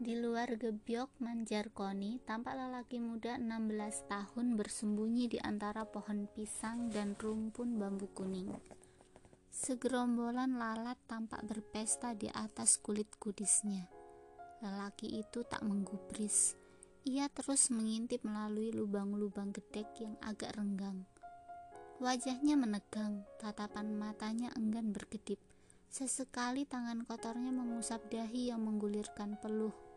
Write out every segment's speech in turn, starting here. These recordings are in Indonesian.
Di luar gebyok Manjarkoni, tampak lelaki muda 16 tahun bersembunyi di antara pohon pisang dan rumpun bambu kuning. Segerombolan lalat tampak berpesta di atas kulit kudisnya. Lelaki itu tak menggubris. Ia terus mengintip melalui lubang-lubang gedek yang agak renggang. Wajahnya menegang, tatapan matanya enggan berkedip. Sesekali tangan kotornya mengusap dahi yang menggulirkan peluh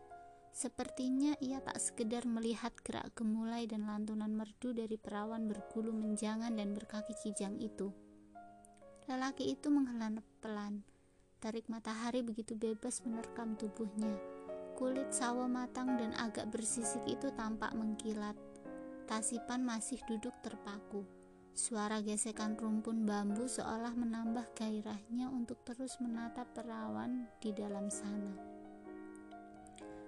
Sepertinya ia tak sekedar melihat gerak gemulai dan lantunan merdu dari perawan bergulu menjangan dan berkaki kijang itu. Lelaki itu menghela pelan. Tarik matahari begitu bebas menerkam tubuhnya. Kulit sawo matang dan agak bersisik itu tampak mengkilat. Tasipan masih duduk terpaku. Suara gesekan rumpun bambu seolah menambah gairahnya untuk terus menatap perawan di dalam sana.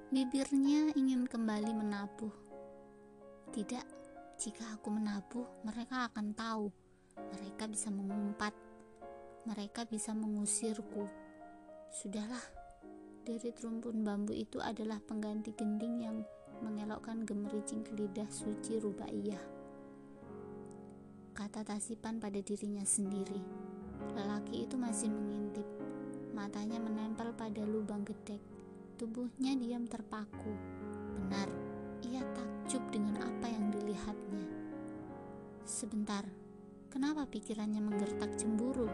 Bibirnya ingin kembali menabuh. Tidak, jika aku menabuh, mereka akan tahu. Mereka bisa mengumpat. Mereka bisa mengusirku. Sudahlah, dari rumpun bambu itu adalah pengganti gending yang mengelokkan gemericing lidah suci rubaiyah. Kata Tasipan pada dirinya sendiri. Lelaki itu masih mengintip. Matanya menempel pada lubang gedek Tubuhnya diam terpaku. Benar, ia takjub dengan apa yang dilihatnya. Sebentar, kenapa pikirannya menggertak cemburu?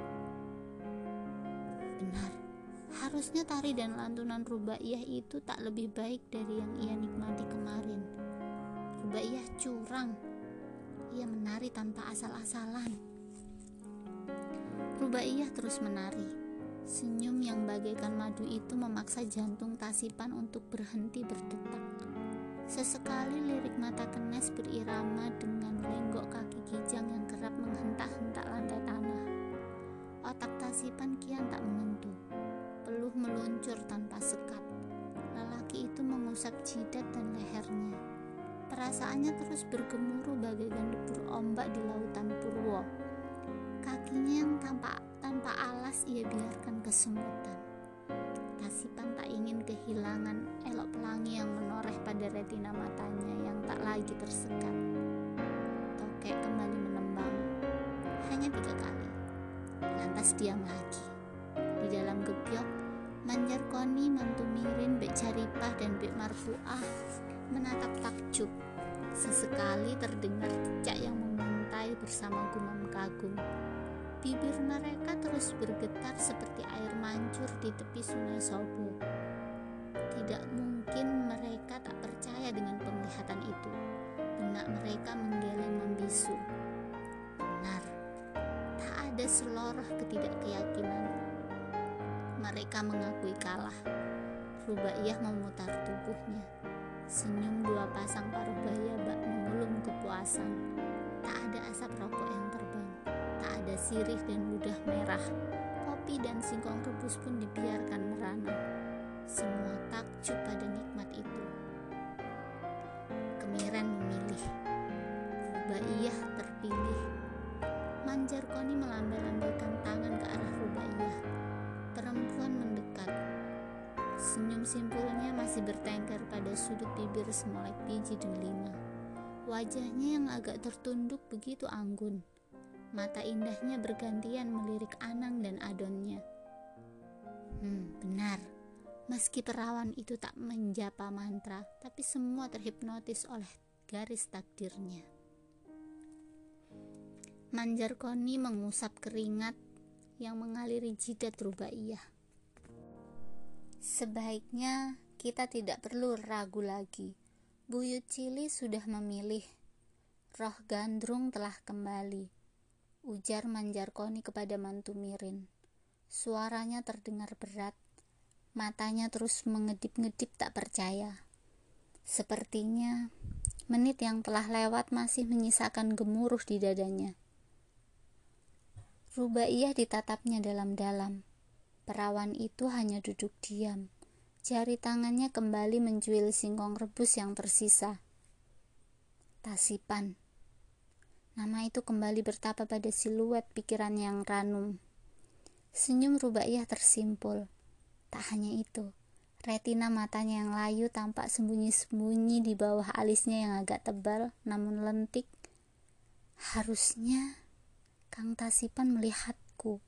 Benar, harusnya tari dan lantunan rubaiyah itu tak lebih baik dari yang ia nikmati kemarin. Rubaiyah curang. Ia menari tanpa asal-asalan. Rubaiyah terus menari Senyum yang bagaikan madu itu memaksa jantung Tasipan untuk berhenti berdetak. Sesekali lirik mata kenes berirama dengan lenggok kaki kijang yang kerap menghentak-hentak lantai tanah. Otak Tasipan kian tak menentu. Peluh meluncur tanpa sekat. Lelaki itu mengusap jidat dan lehernya. Perasaannya terus bergemuruh bagaikan debur ombak di lautan Purwo. Kakinya yang tampak tanpa alas ia biarkan kesemutan. Tasipan tak ingin kehilangan elok pelangi yang menoreh pada retina matanya yang tak lagi tersekat. Tokek kembali menembang, hanya tiga kali. Lantas diam lagi. Di dalam gebyok, Manjar Koni, Mantu Mirin, Bek Jaripah, dan Bek Marfuah menatap takjub. Sesekali terdengar cecak yang memuntai bersama gumam kagum. Bibir mereka terus bergetar seperti air mancur di tepi sungai Sobo. Tidak mungkin mereka tak percaya dengan penglihatan itu. Benak mereka menggeleng membisu. Benar, tak ada seloroh ketidakkeyakinan. Mereka mengakui kalah. Rubaiyah memutar tubuhnya. Senyum dua pasang paruh baya bak mengulum kepuasan. Tak ada asap rokok yang terbang tak ada sirih dan ludah merah. Kopi dan singkong rebus pun dibiarkan merana. Semua takjub pada nikmat itu. Kemiren memilih. Rubaiyah terpilih. Manjar Koni melambai-lambaikan tangan ke arah Rubaiyah. Perempuan mendekat. Senyum simpulnya masih bertengkar pada sudut bibir semolek biji delima. Wajahnya yang agak tertunduk begitu anggun mata indahnya bergantian melirik Anang dan Adonnya. Hmm, benar. Meski perawan itu tak menjapa mantra, tapi semua terhipnotis oleh garis takdirnya. Manjar Koni mengusap keringat yang mengaliri jidat Rubaiyah. Sebaiknya kita tidak perlu ragu lagi. Buyut Cili sudah memilih. Roh gandrung telah kembali ujar Manjarkoni kepada mantu Mirin. Suaranya terdengar berat, matanya terus mengedip-ngedip tak percaya. Sepertinya menit yang telah lewat masih menyisakan gemuruh di dadanya. Rubaiyah ditatapnya dalam-dalam. Perawan itu hanya duduk diam. Jari tangannya kembali mencuil singkong rebus yang tersisa. Tasipan Nama itu kembali bertapa pada siluet pikiran yang ranum. Senyum Rubaiyah tersimpul. Tak hanya itu, Retina matanya yang layu tampak sembunyi-sembunyi di bawah alisnya yang agak tebal namun lentik. Harusnya Kang Tasipan melihatku,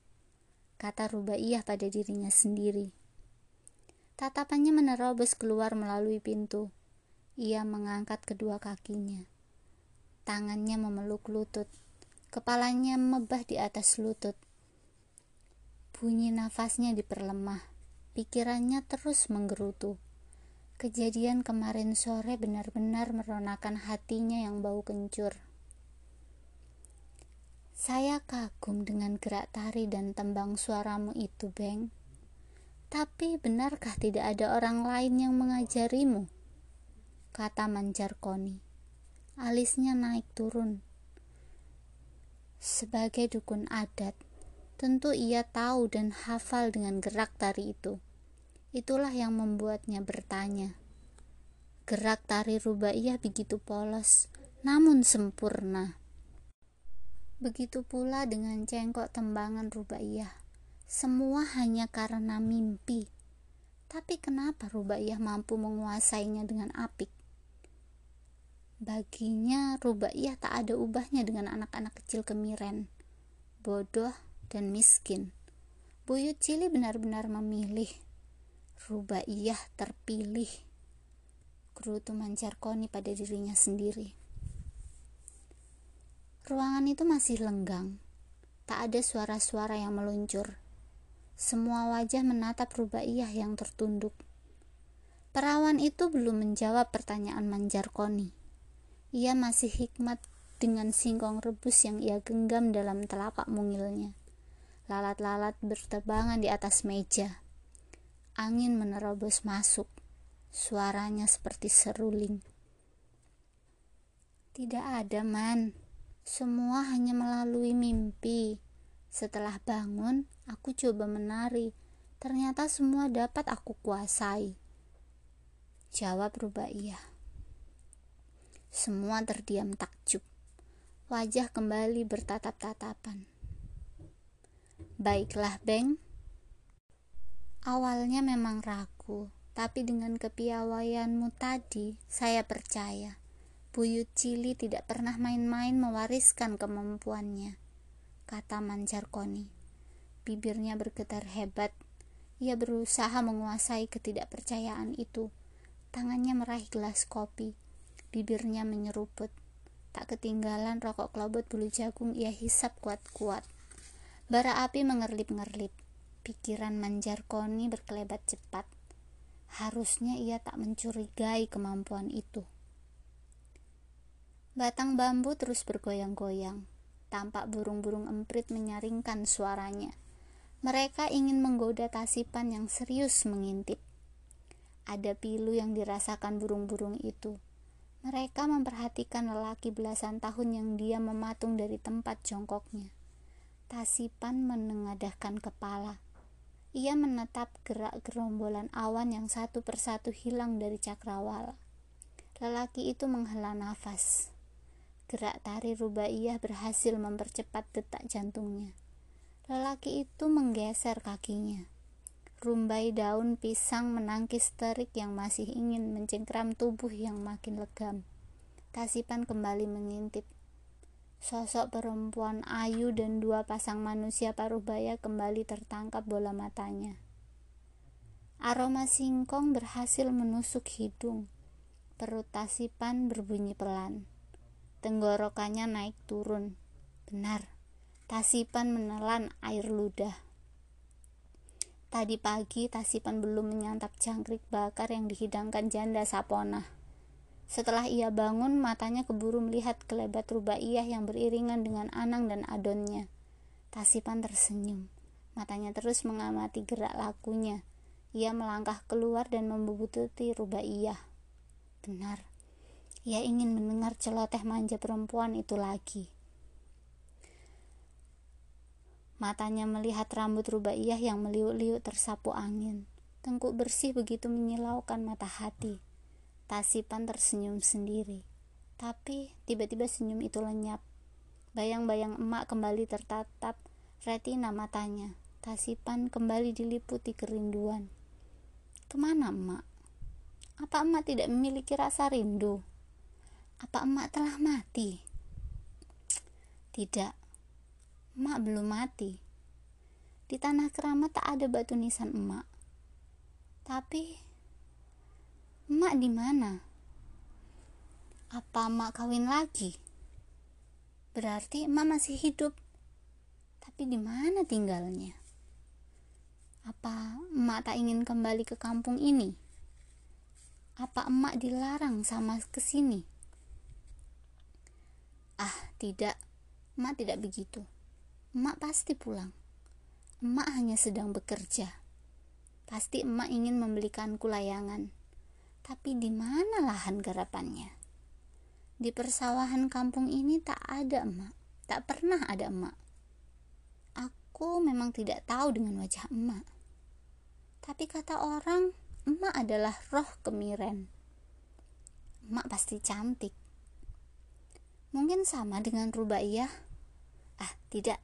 kata Rubaiyah pada dirinya sendiri. Tatapannya menerobos keluar melalui pintu. Ia mengangkat kedua kakinya. Tangannya memeluk lutut. Kepalanya mebah di atas lutut. Bunyi nafasnya diperlemah Pikirannya terus menggerutu. Kejadian kemarin sore benar-benar meronakan hatinya yang bau kencur. Saya kagum dengan gerak tari dan tembang suaramu itu, Beng. Tapi benarkah tidak ada orang lain yang mengajarimu? Kata Manjar Koni. Alisnya naik turun. Sebagai dukun adat, Tentu ia tahu dan hafal dengan gerak tari itu. Itulah yang membuatnya bertanya. Gerak tari rubaiyah begitu polos, namun sempurna. Begitu pula dengan cengkok tembangan rubaiyah. Semua hanya karena mimpi. Tapi kenapa rubaiyah mampu menguasainya dengan apik? Baginya rubaiyah tak ada ubahnya dengan anak-anak kecil kemiren. Bodoh dan miskin. Buyut Cili benar-benar memilih. Rubaiyah terpilih. Gerutu Mancarkoni pada dirinya sendiri. Ruangan itu masih lenggang. Tak ada suara-suara yang meluncur. Semua wajah menatap Rubaiyah yang tertunduk. Perawan itu belum menjawab pertanyaan Manjarkoni. Ia masih hikmat dengan singkong rebus yang ia genggam dalam telapak mungilnya. Lalat-lalat berterbangan di atas meja. Angin menerobos masuk. Suaranya seperti seruling. Tidak ada, Man. Semua hanya melalui mimpi. Setelah bangun, aku coba menari. Ternyata semua dapat aku kuasai. Jawab Rubaiyah. Semua terdiam takjub. Wajah kembali bertatap-tatapan. Baiklah, Beng. Awalnya memang ragu, tapi dengan kepiawaianmu tadi, saya percaya. Buyut Cili tidak pernah main-main mewariskan kemampuannya, kata Mancarkoni. Bibirnya bergetar hebat. Ia berusaha menguasai ketidakpercayaan itu. Tangannya meraih gelas kopi. Bibirnya menyeruput. Tak ketinggalan rokok kelobot bulu jagung ia hisap kuat-kuat. Bara api mengerlip-ngerlip. Pikiran Manjarkoni berkelebat cepat. Harusnya ia tak mencurigai kemampuan itu. Batang bambu terus bergoyang-goyang. Tampak burung-burung emprit menyaringkan suaranya. Mereka ingin menggoda tasipan yang serius mengintip. Ada pilu yang dirasakan burung-burung itu. Mereka memperhatikan lelaki belasan tahun yang dia mematung dari tempat jongkoknya. Tasipan menengadahkan kepala. Ia menatap gerak gerombolan awan yang satu persatu hilang dari cakrawala. Lelaki itu menghela nafas. Gerak tari rubaiyah berhasil mempercepat detak jantungnya. Lelaki itu menggeser kakinya. Rumbai daun pisang menangkis terik yang masih ingin mencengkram tubuh yang makin legam. Tasipan kembali mengintip Sosok perempuan ayu dan dua pasang manusia paruh baya kembali tertangkap bola matanya. Aroma singkong berhasil menusuk hidung. Perut Tasipan berbunyi pelan. Tenggorokannya naik turun. Benar, Tasipan menelan air ludah. Tadi pagi Tasipan belum menyantap jangkrik bakar yang dihidangkan janda Sapona. Setelah ia bangun, matanya keburu melihat kelebat rubaiyah yang beriringan dengan Anang dan Adonnya. Tasipan tersenyum. Matanya terus mengamati gerak lakunya. Ia melangkah keluar dan membubuti rubaiyah. Benar, ia ingin mendengar celoteh manja perempuan itu lagi. Matanya melihat rambut rubaiyah yang meliuk-liuk tersapu angin. Tengkuk bersih begitu menyilaukan mata hati. Tasipan tersenyum sendiri. Tapi tiba-tiba senyum itu lenyap. Bayang-bayang emak kembali tertatap retina matanya. Tasipan kembali diliputi kerinduan. Ke mana emak? Apa emak tidak memiliki rasa rindu? Apa emak telah mati? Tidak, emak belum mati. Di tanah keramat tak ada batu nisan emak. Tapi, emak di mana? Apa emak kawin lagi? Berarti emak masih hidup. Tapi di mana tinggalnya? Apa emak tak ingin kembali ke kampung ini? Apa emak dilarang sama ke sini? Ah, tidak. Emak tidak begitu. Emak pasti pulang. Emak hanya sedang bekerja. Pasti emak ingin membelikanku layangan. Tapi di mana lahan garapannya? Di persawahan kampung ini tak ada emak. Tak pernah ada emak. Aku memang tidak tahu dengan wajah emak. Tapi kata orang, emak adalah roh kemiren. Emak pasti cantik. Mungkin sama dengan Rubaiyah Ah, tidak.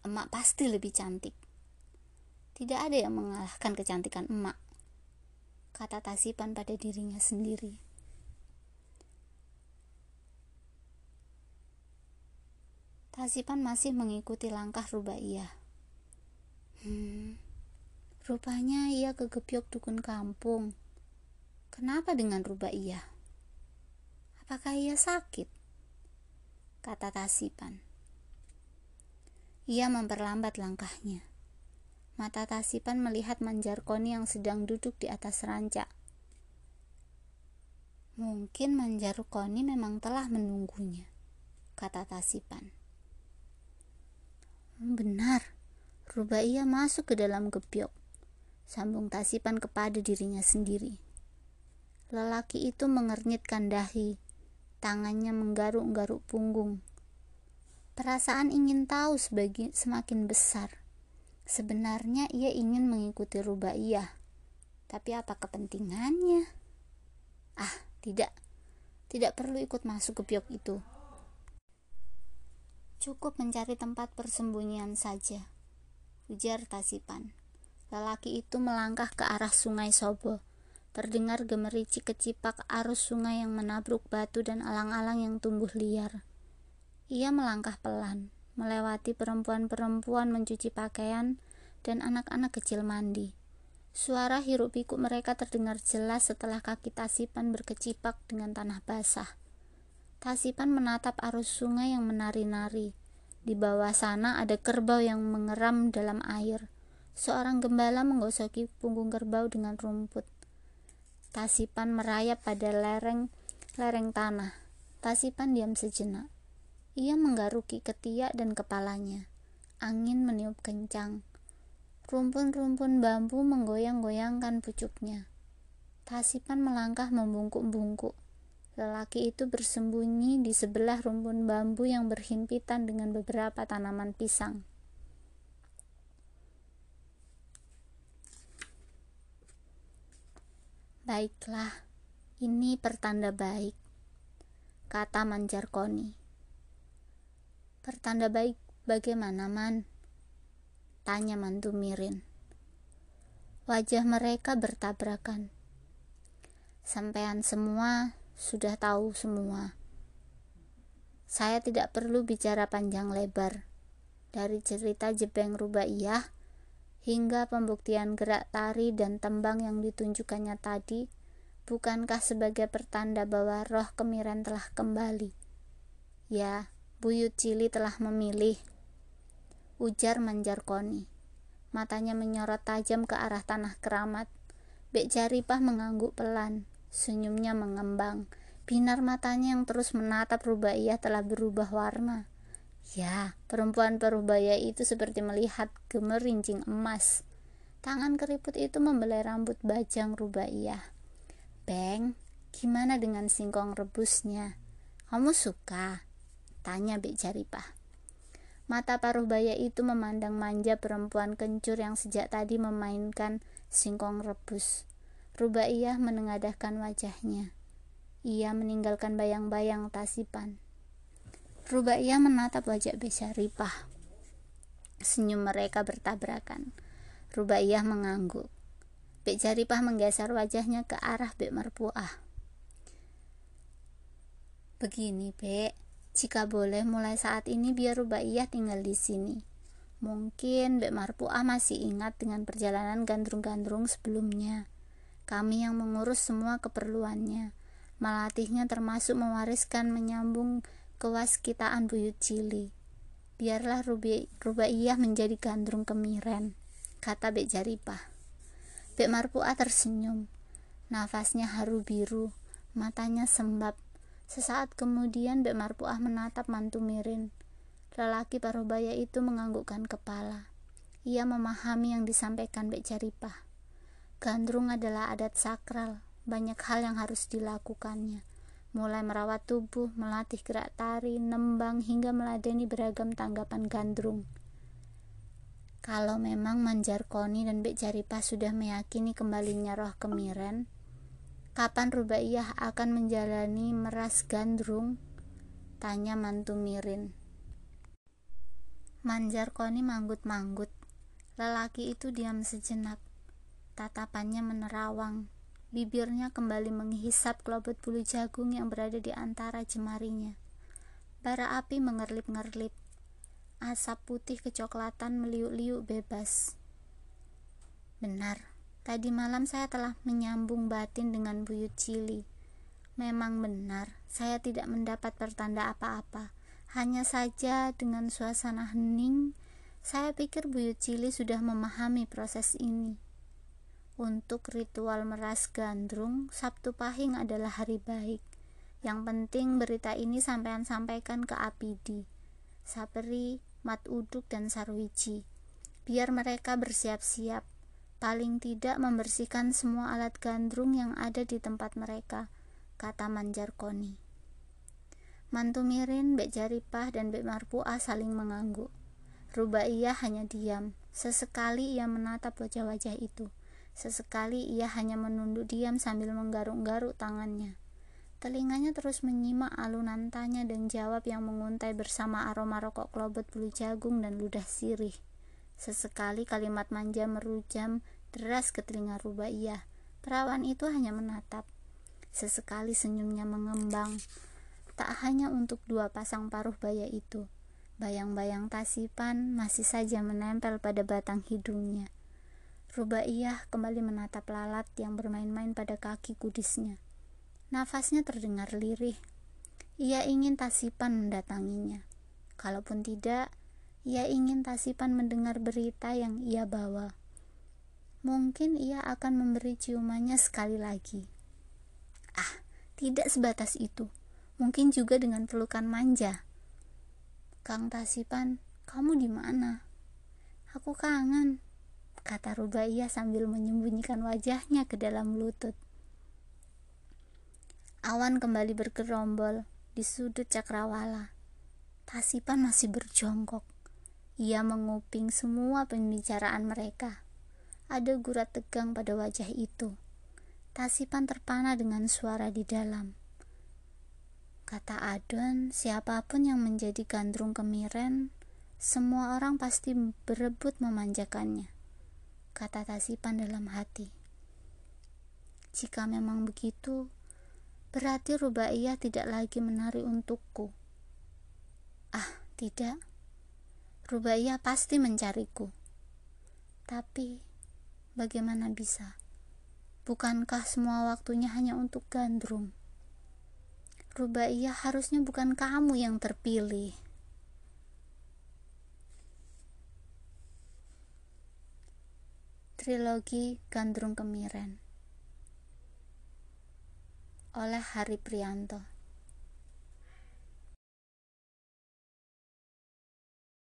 Emak pasti lebih cantik. Tidak ada yang mengalahkan kecantikan emak. Kata Tasipan pada dirinya sendiri. Tasipan masih mengikuti langkah Rubaiyah. Hmm, rupanya ia kegepiok dukun kampung. Kenapa dengan Rubaiyah? Apakah ia sakit? Kata Tasipan. Ia memperlambat langkahnya. Mata Tasipan melihat Manjarkoni yang sedang duduk di atas rancak. Mungkin Manjarkoni memang telah menunggunya, kata Tasipan. Benar, ia masuk ke dalam gebyok. Sambung Tasipan kepada dirinya sendiri. Lelaki itu mengernyitkan dahi, tangannya menggaruk-garuk punggung, Perasaan ingin tahu sebagai semakin besar. Sebenarnya ia ingin mengikuti Rubaiyah. Tapi apa kepentingannya? Ah, tidak. Tidak perlu ikut masuk ke biok itu. Cukup mencari tempat persembunyian saja. Ujar Tasipan. Lelaki itu melangkah ke arah sungai Sobo. Terdengar gemericik kecipak arus sungai yang menabruk batu dan alang-alang yang tumbuh liar. Ia melangkah pelan, melewati perempuan-perempuan mencuci pakaian dan anak-anak kecil mandi. Suara hiruk pikuk mereka terdengar jelas setelah kaki Tasipan berkecipak dengan tanah basah. Tasipan menatap arus sungai yang menari-nari. Di bawah sana ada kerbau yang mengeram dalam air. Seorang gembala menggosoki punggung kerbau dengan rumput. Tasipan merayap pada lereng lereng tanah. Tasipan diam sejenak. Ia menggaruki ketiak dan kepalanya. Angin meniup kencang. Rumpun-rumpun bambu menggoyang-goyangkan pucuknya. Tasipan melangkah membungkuk-bungkuk. Lelaki itu bersembunyi di sebelah rumpun bambu yang berhimpitan dengan beberapa tanaman pisang. Baiklah, ini pertanda baik, kata Manjarkoni. Pertanda baik bagaimana, Man? Tanya mantu Mirin. Wajah mereka bertabrakan. Sampean semua sudah tahu semua. Saya tidak perlu bicara panjang lebar. Dari cerita Jepeng Rubaiyah hingga pembuktian gerak tari dan tembang yang ditunjukkannya tadi, bukankah sebagai pertanda bahwa roh kemiran telah kembali? Ya, Buyut Cili telah memilih. Ujar Manjarkoni. Matanya menyorot tajam ke arah tanah keramat. Bek Jaripah mengangguk pelan. Senyumnya mengembang. Binar matanya yang terus menatap Rubaiyah telah berubah warna. Ya, perempuan perubaya itu seperti melihat gemerincing emas. Tangan keriput itu membelai rambut bajang Rubaiyah. Beng, gimana dengan singkong rebusnya? Kamu suka? Tanya Bek Jaripah. Mata paruh baya itu memandang manja perempuan kencur yang sejak tadi memainkan singkong rebus. Rubaiyah menengadahkan wajahnya. Ia meninggalkan bayang-bayang tasipan. Rubaiyah menatap wajah Jaripah. Senyum mereka bertabrakan. Rubaiyah mengangguk. Bek Jaripah menggeser wajahnya ke arah Bek Marpuah. Begini, Bek. Jika boleh mulai saat ini biar Rubaiyah tinggal di sini. Mungkin Bek Marpuah masih ingat dengan perjalanan gandrung-gandrung sebelumnya. Kami yang mengurus semua keperluannya. Melatihnya termasuk mewariskan menyambung kewaskitaan buyut cili. Biarlah Rubaiyah menjadi gandrung kemiren, kata Bek Jaripah. Bek Marpuah tersenyum. Nafasnya haru biru, matanya sembab Sesaat kemudian Bek Marpuah menatap mantu Mirin. Lelaki parubaya itu menganggukkan kepala. Ia memahami yang disampaikan Bek Jaripah. Gandrung adalah adat sakral, banyak hal yang harus dilakukannya. Mulai merawat tubuh, melatih gerak tari, nembang, hingga meladeni beragam tanggapan gandrung. Kalau memang Manjar Koni dan Bek Jaripah sudah meyakini kembalinya roh kemiren, Kapan Rubaiyah akan menjalani meras gandrung? Tanya mantu Mirin. Manjar Koni manggut-manggut. Lelaki itu diam sejenak. Tatapannya menerawang. Bibirnya kembali menghisap kelobot bulu jagung yang berada di antara jemarinya. Bara api mengerlip-ngerlip. Asap putih kecoklatan meliuk-liuk bebas. Benar, Tadi malam saya telah menyambung batin dengan buyut cili. Memang benar, saya tidak mendapat pertanda apa-apa. Hanya saja dengan suasana hening, saya pikir buyut cili sudah memahami proses ini. Untuk ritual meras gandrung, Sabtu Pahing adalah hari baik. Yang penting berita ini sampean sampaikan ke Apidi, Saperi, Mat Uduk, dan Sarwiji. Biar mereka bersiap-siap paling tidak membersihkan semua alat gandrung yang ada di tempat mereka, kata Manjar Koni. Mantu Mirin, Bek Jaripah, dan Bek Marpuah saling mengangguk. Rubaiyah hanya diam. Sesekali ia menatap wajah-wajah itu. Sesekali ia hanya menunduk diam sambil menggaruk-garuk tangannya. Telinganya terus menyimak alunan tanya dan jawab yang menguntai bersama aroma rokok kelobot bulu jagung dan ludah sirih. Sesekali kalimat manja merujam deras ke telinga Rubaiyah. Perawan itu hanya menatap. Sesekali senyumnya mengembang. Tak hanya untuk dua pasang paruh baya itu. Bayang-bayang tasipan masih saja menempel pada batang hidungnya. Rubaiyah kembali menatap lalat yang bermain-main pada kaki kudisnya. Nafasnya terdengar lirih. Ia ingin tasipan mendatanginya. Kalaupun tidak, ia ingin Tasipan mendengar berita yang ia bawa. Mungkin ia akan memberi ciumannya sekali lagi. Ah, tidak sebatas itu. Mungkin juga dengan pelukan manja. Kang Tasipan, kamu di mana? Aku kangen, kata Rubaiyah sambil menyembunyikan wajahnya ke dalam lutut. Awan kembali bergerombol di sudut cakrawala. Tasipan masih berjongkok. Ia menguping semua pembicaraan mereka. Ada gurat tegang pada wajah itu. Tasipan terpana dengan suara di dalam. Kata Adon, siapa pun yang menjadi gandrung kemiren, semua orang pasti berebut memanjakannya. Kata Tasipan dalam hati. Jika memang begitu, berarti Rubaiyah tidak lagi menari untukku. Ah, tidak. Rubaiyah pasti mencariku. Tapi, bagaimana bisa? Bukankah semua waktunya hanya untuk gandrung? Rubaiyah harusnya bukan kamu yang terpilih. Trilogi Gandrung Kemiren oleh Hari Prianto